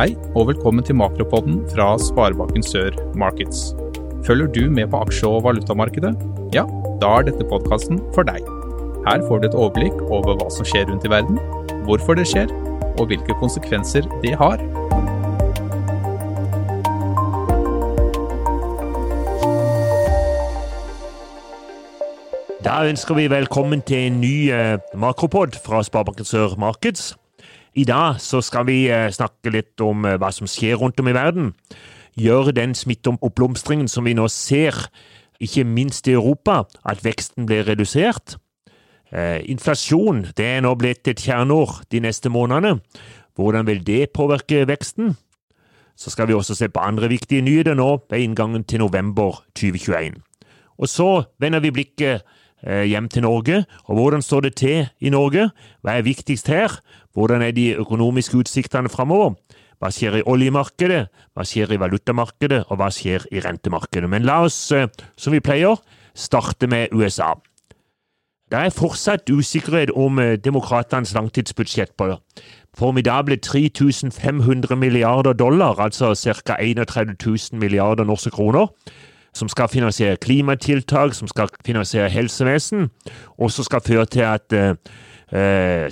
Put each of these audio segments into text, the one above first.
Hei, og velkommen til Makropodden fra Sparebanken Sør Markets. Følger du med på aksje- og valutamarkedet? Ja, da er dette podkasten for deg. Her får du et overblikk over hva som skjer rundt i verden, hvorfor det skjer, og hvilke konsekvenser det har. Da ønsker vi velkommen til en ny eh, makropod fra Sparebanken Sør Markets. I dag så skal vi eh, snakke litt om eh, hva som skjer rundt om i verden. Gjør den smitteoppblomstringen som vi nå ser, ikke minst i Europa, at veksten blir redusert? Eh, inflasjon det er nå blitt et kjerneord de neste månedene. Hvordan vil det påvirke veksten? Så skal vi også se på andre viktige nyheter nå ved inngangen til november 2021. Og så vender vi blikket hjem til Norge, og hvordan står det til i Norge? Hva er viktigst her? Hvordan er de økonomiske utsiktene framover? Hva skjer i oljemarkedet, hva skjer i valutamarkedet, og hva skjer i rentemarkedet? Men la oss, eh, som vi pleier, starte med USA. Det er fortsatt usikkerhet om eh, demokratenes langtidsbudsjett på formidable 3500 milliarder dollar, altså ca. 31 000 milliarder norske kroner, som skal finansiere klimatiltak, som skal finansiere helsevesen, og som skal føre til at eh,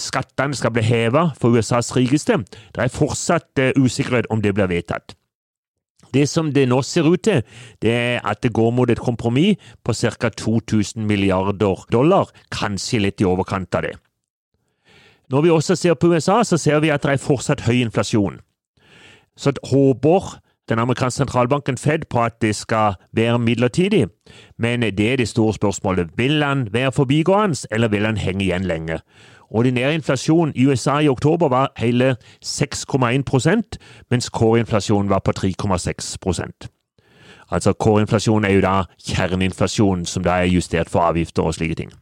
skattene skal bli hevet for USAs rikeste. Det er fortsatt eh, usikkerhet om det blir vedtatt. Det som det nå ser ut til, det er at det går mot et kompromiss på ca. 2000 milliarder dollar, kanskje litt i overkant av det. Når vi også ser på USA, så ser vi at det er fortsatt høy inflasjon. Så håper den amerikanske sentralbanken Fed på at det skal være midlertidig, men det er det store spørsmålet. Vil han være forbigående, eller vil han henge igjen lenge? Ordinær inflasjon i USA i oktober var hele 6,1% mens kårinflasjonen var på 3,6% Altså Kårinflasjon er jo da kjerneinflasjon, som da er justert for avgifter og slike ting.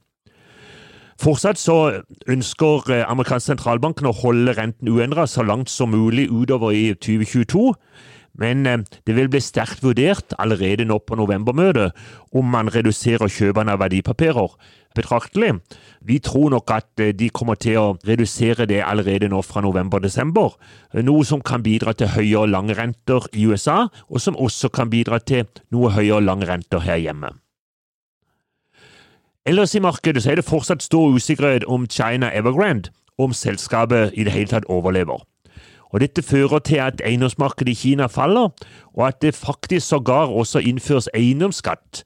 Fortsatt så ønsker amerikanske amerikansk sentralbanken å holde renten uendret så langt som mulig utover i 2022, men eh, det vil bli sterkt vurdert allerede nå på novembermøtet om man reduserer kjøpene av verdipapirer betraktelig. Vi tror nok at eh, de kommer til å redusere det allerede nå fra november-desember, noe som kan bidra til høyere lange renter i USA, og som også kan bidra til noe høyere lange renter her hjemme. Ellers i markedet er det fortsatt stor usikkerhet om China Evergrande, om selskapet i det hele tatt overlever. Og Dette fører til at eiendomsmarkedet i Kina faller, og at det faktisk sågar også innføres eiendomsskatt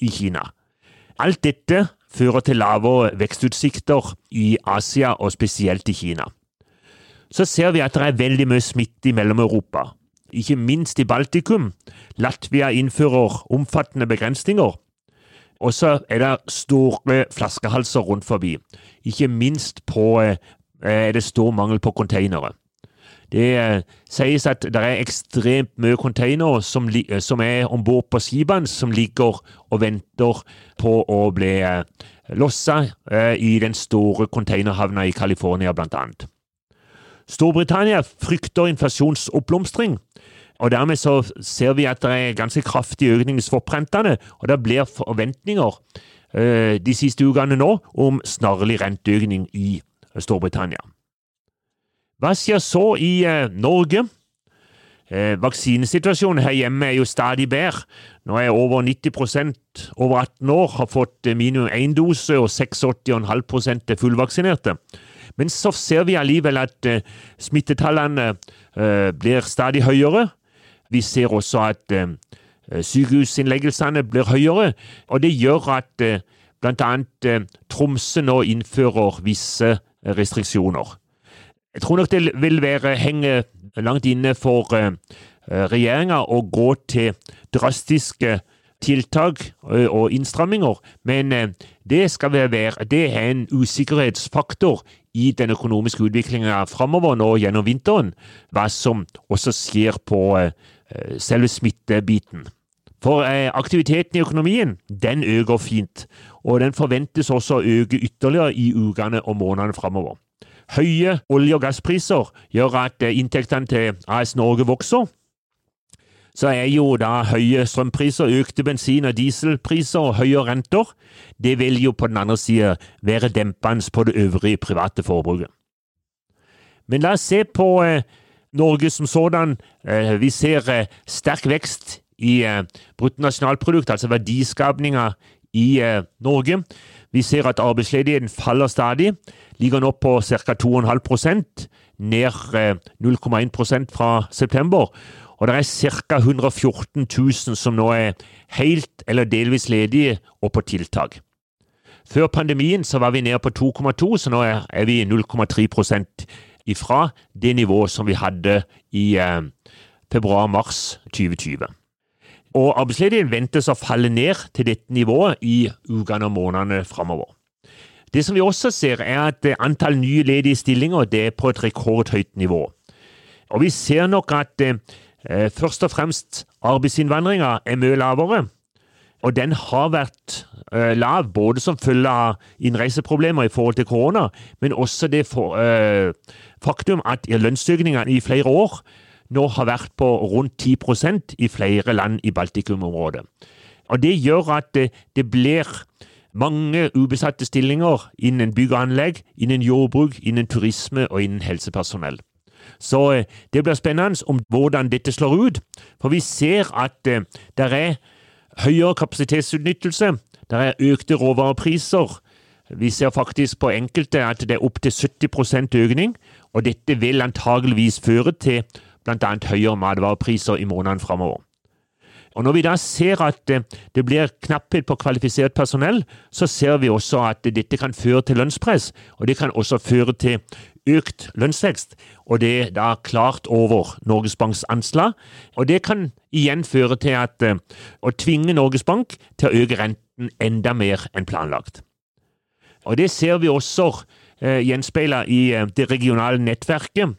i Kina. Alt dette fører til lavere vekstutsikter i Asia, og spesielt i Kina. Så ser vi at det er veldig mye smitte i Mellom-Europa, ikke minst i Baltikum. Latvia innfører omfattende begrensninger. Og så er det store flaskehalser rundt forbi. Ikke minst på, eh, er det stor mangel på containere. Det eh, sies at det er ekstremt mye containere som, som, er om bord på skipene, som ligger og venter på å bli eh, lossa eh, i den store containerhavna i California, blant annet. Storbritannia frykter inflasjonsoppblomstring. Og Dermed så ser vi at det er ganske kraftig økning i swap-rentene, og det blir forventninger eh, de siste ukene nå om snarlig renteøkning i Storbritannia. Hva skjer så i eh, Norge? Eh, vaksinesituasjonen her hjemme er jo stadig bedre. Nå er over 90 over 18 år har fått eh, minimum én dose, og 86,5% er fullvaksinerte. Men så ser vi allikevel at smittetallene blir stadig høyere. Vi ser også at eh, sykehusinnleggelsene blir høyere, og det gjør at bl.a. Tromsø nå innfører visse restriksjoner. Jeg tror nok det vil være henge langt inne for uh, regjeringa å gå til drastiske tiltak og innstramminger, men det skal være det er en usikkerhetsfaktor i den økonomiske utviklinga framover nå gjennom vinteren, hva som også skjer på selve smittebiten. For aktiviteten i økonomien den øker fint, og den forventes også å øke ytterligere i ukene og månedene framover. Høye olje- og gasspriser gjør at eh, inntektene til AS Norge vokser. Så er jo da høye strømpriser, økte bensin- og dieselpriser og høye renter, det vil jo på den andre sida være dempende på det øvrige private forbruket. Men la oss se på eh, Norge som sådan. Vi ser sterk vekst i bruttonasjonalprodukt, altså verdiskapninga i Norge. Vi ser at arbeidsledigheten faller stadig. Ligger nå på ca. 2,5% ned 0,1% fra september. Og det er ca. 114 000 som nå er helt eller delvis ledige og på tiltak. Før pandemien så var vi nede på 2,2, så nå er vi 0,3% ifra det nivået som vi hadde i eh, februar-mars 2020. Og arbeidsledigheten ventes å falle ned til dette nivået i ukene og månedene framover. Det som vi også ser, er at antall nye ledige stillinger er på et rekordhøyt nivå. Og vi ser nok at eh, først og fremst arbeidsinnvandringa er mye lavere. Og den har vært eh, lav både som følge av innreiseproblemer i forhold til korona, men også det for, eh, faktum at lønnsøkningene i flere år nå har vært på rundt 10% i flere land i Baltikum-området. Og Det gjør at det, det blir mange ubesatte stillinger innen bygg og anlegg, innen jordbruk, innen turisme og innen helsepersonell. Så eh, det blir spennende om hvordan dette slår ut, for vi ser at eh, det er høyere kapasitetsutnyttelse, det er økte råvarepriser. Vi ser faktisk på enkelte at det er opptil 70% økning, og dette vil antageligvis føre til bl.a. høyere matvarepriser i månedene framover. Og Når vi da ser at det blir knapphet på kvalifisert personell, så ser vi også at dette kan føre til lønnspress, og det kan også føre til økt lønnsvekst. Og det er da klart over Norges Banks anslag. Og det kan igjen føre til at eh, å tvinge Norges Bank til å øke renten enda mer enn planlagt. Og det ser vi også eh, gjenspeila i eh, det regionale nettverket,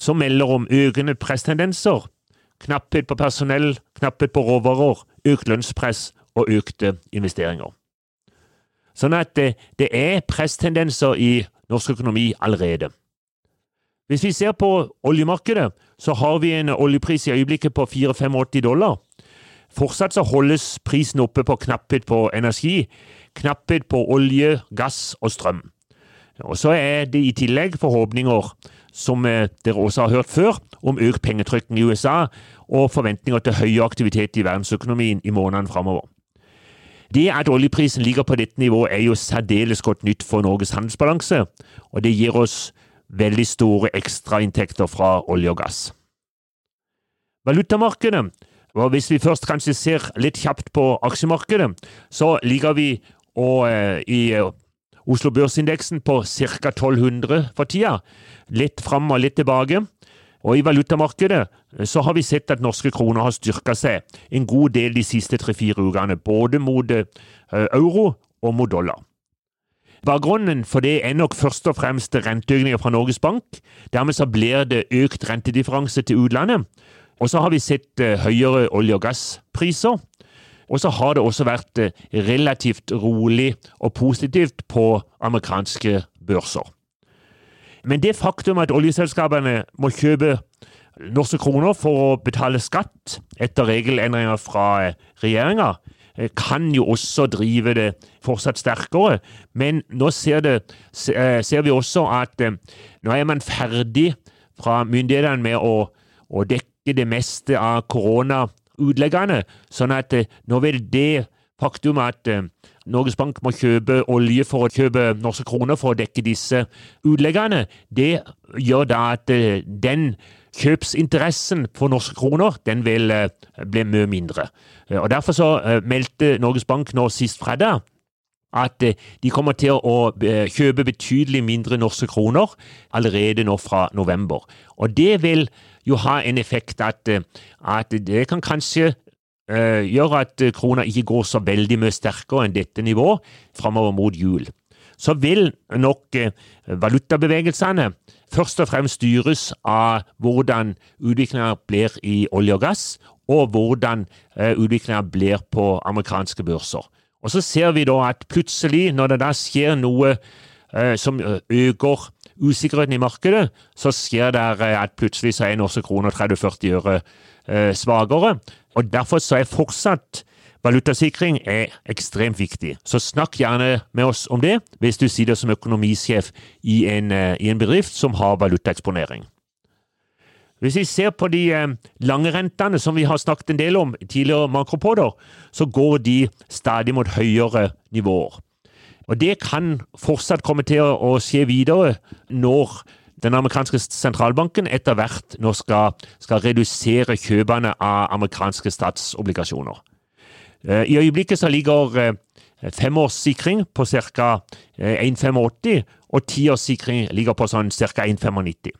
som melder om økende presstendenser Knapphet på personell, knapphet på råvarer, økt lønnspress og økte investeringer. Sånn at det, det er presstendenser i norsk økonomi allerede. Hvis vi ser på oljemarkedet, så har vi en oljepris i øyeblikket på 4-85 dollar. Fortsatt så holdes prisen oppe på knapphet på energi, knapphet på olje, gass og strøm. Og så er det i tillegg forhåpninger, som eh, dere også har hørt før, om økt pengetrykking i USA og forventninger til høy aktivitet i verdensøkonomien i månedene framover. Det at oljeprisen ligger på dette nivået er jo særdeles godt nytt for Norges handelsbalanse, og det gir oss veldig store ekstrainntekter fra olje og gass. Valutamarkedet, og hvis vi først kanskje ser litt kjapt på aksjemarkedet, så ligger vi og, eh, i eh, Oslo børsindeksen på ca. 1200 for tida. Litt fram og litt tilbake. Og I valutamarkedet eh, så har vi sett at norske kroner har styrka seg en god del de siste tre-fire ukene, både mot eh, euro og mot dollar. Bakgrunnen for det er nok først og fremst renteøkninger fra Norges Bank. Dermed så blir det økt rentedifferanse til utlandet. Og så har vi sett eh, høyere olje- og gasspriser. Og så har det også vært relativt rolig og positivt på amerikanske børser. Men det faktum at oljeselskapene må kjøpe norske kroner for å betale skatt etter regelendringer fra eh, regjeringa, eh, kan jo også drive det fortsatt sterkere. Men nå ser, det, eh, ser vi også at nå er man ferdig fra myndighetene med å, å dekke det meste av koronautleggene, sånn at nå vil det faktum at Norges Bank må kjøpe olje for å kjøpe norske kroner for å dekke disse utleggene, det gjør da at eh, den kjøpsinteressen for norske kroner den vil eh, bli mye mindre. Eh, og Derfor så meldte Norges Bank nå sist fredag at de kommer til å kjøpe betydelig mindre norske kroner allerede nå fra november. Og det vil jo ha en effekt at, at det kan kanskje uh, gjøre at eh, krona ikke går så veldig mye sterkere enn dette nivået framover mot jul. Så vil nok eh, valutabevegelsene først og fremst styres av hvordan utviklinga blir i olje og gass, og hvordan utviklinga blir på amerikanske børser. Og så ser vi da at plutselig, når det da skjer noe som øker usikkerheten i markedet, så skjer det at plutselig så er norske kroner 30-40 øre svakere. Og Derfor så er fortsatt valutasikring er ekstremt viktig. Så snakk gjerne med oss om det hvis du sitter som økonomisjef i en, eh, i en bedrift som har valutaeksponering. Hvis vi ser på de eh, lange rentene som vi har snakket en del om tidligere makropoder, så går de stadig mot høyere nivåer. Og det kan fortsatt komme til å skje videre når den amerikanske sentralbanken etter hvert nå skal, skal redusere kjøpene av amerikanske statsobligasjoner. Eh, I øyeblikket så ligger eh, femårssikring på ca. 1,85, og tiårssikring ligger på sånn ca. 1,95.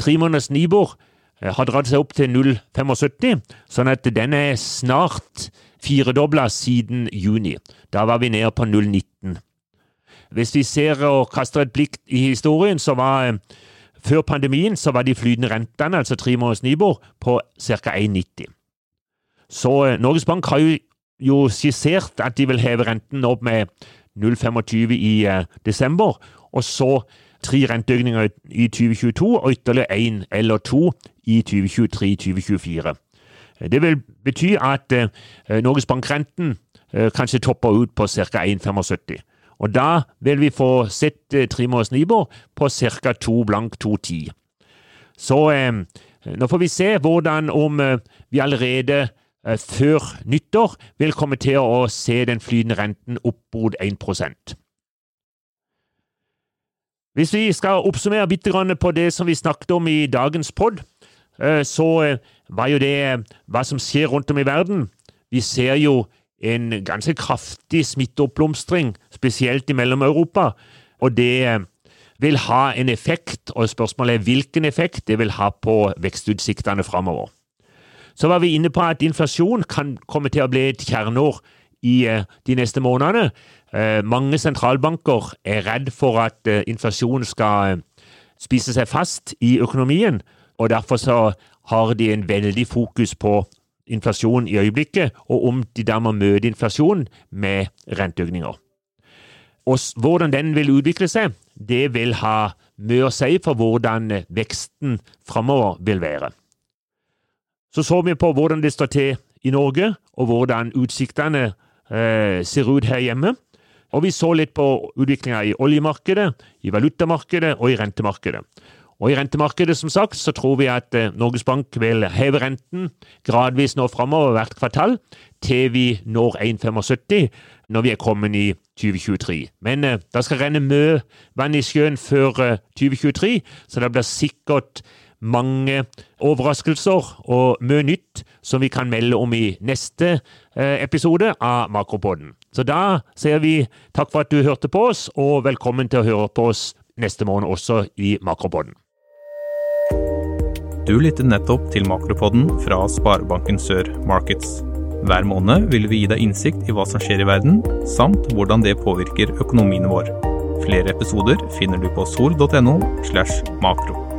Tre måneders Nibor eh, har dratt seg opp til 0,75, sånn at den er snart firedobla siden juni. Da var vi nede på 0,19. Hvis vi ser og kaster et blikk i historien, så var eh, før pandemien så var de flytende rentene, altså tre måneders Nibor, på ca. 1,90. Så eh, Norges Bank har jo, skissert at de vil heve renten opp med 0,25 i eh, desember, og så tre renteøkninger i 2022 og ytterligere én eller to i 2023-2024. Det vil bety at eh, Norges Bank-renten eh, kanskje topper ut på ca. 1,75. Og da vil vi få sett eh, tremåneders Nibor på ca. 2 blank 2,10. Så nå får vi se hvordan om vi allerede før nyttår vil komme til å se den flytende renten opp mot 1 hvis vi skal oppsummere bitte på det som vi snakket om i dagens pod, så var jo det eh, hva som skjer rundt om i verden. Vi ser jo en ganske kraftig smitteoppblomstring, spesielt i Mellom-Europa, og det vil ha en effekt, og spørsmålet er hvilken effekt det vil ha på vekstutsiktene framover. Så var vi inne på at inflasjon kan komme til å bli et kjerneord i de neste månedene. Eh, mange sentralbanker er redd for at inflasjon inflasjonen skal eh, spise seg fast i økonomien, og derfor så har de en veldig fokus på inflasjon i øyeblikket, og om de da må møte inflasjonen med renteøkninger. Og hvordan den vil utvikle seg, det vil ha mye å si for hvordan veksten framover vil være. Så så vi på hvordan det står til i Norge, og hvordan utsiktene eh, ser ut her hjemme. Og vi så litt på utviklinga i oljemarkedet, i valutamarkedet og i rentemarkedet. Og I rentemarkedet som sagt, så tror vi at eh, Norges Bank vil heve renten gradvis nå framover hvert kvartal, til vi når 1,75 når vi er kommet i 2023. Men eh, det skal renne mye vann i sjøen før eh, 2023, så det blir sikkert mange overraskelser og mye nytt som vi kan melde om i neste eh, episode av Makropoden. Så da sier vi takk for at du hørte på oss, og velkommen til å høre på oss neste måned også i Makropoden. Du lytter nettopp til Makropodden fra Sparebanken Sør Markets. Hver måned vil vi gi deg innsikt i hva som skjer i verden, samt hvordan det påvirker økonomien vår. Flere episoder finner du på sol.no slash makro.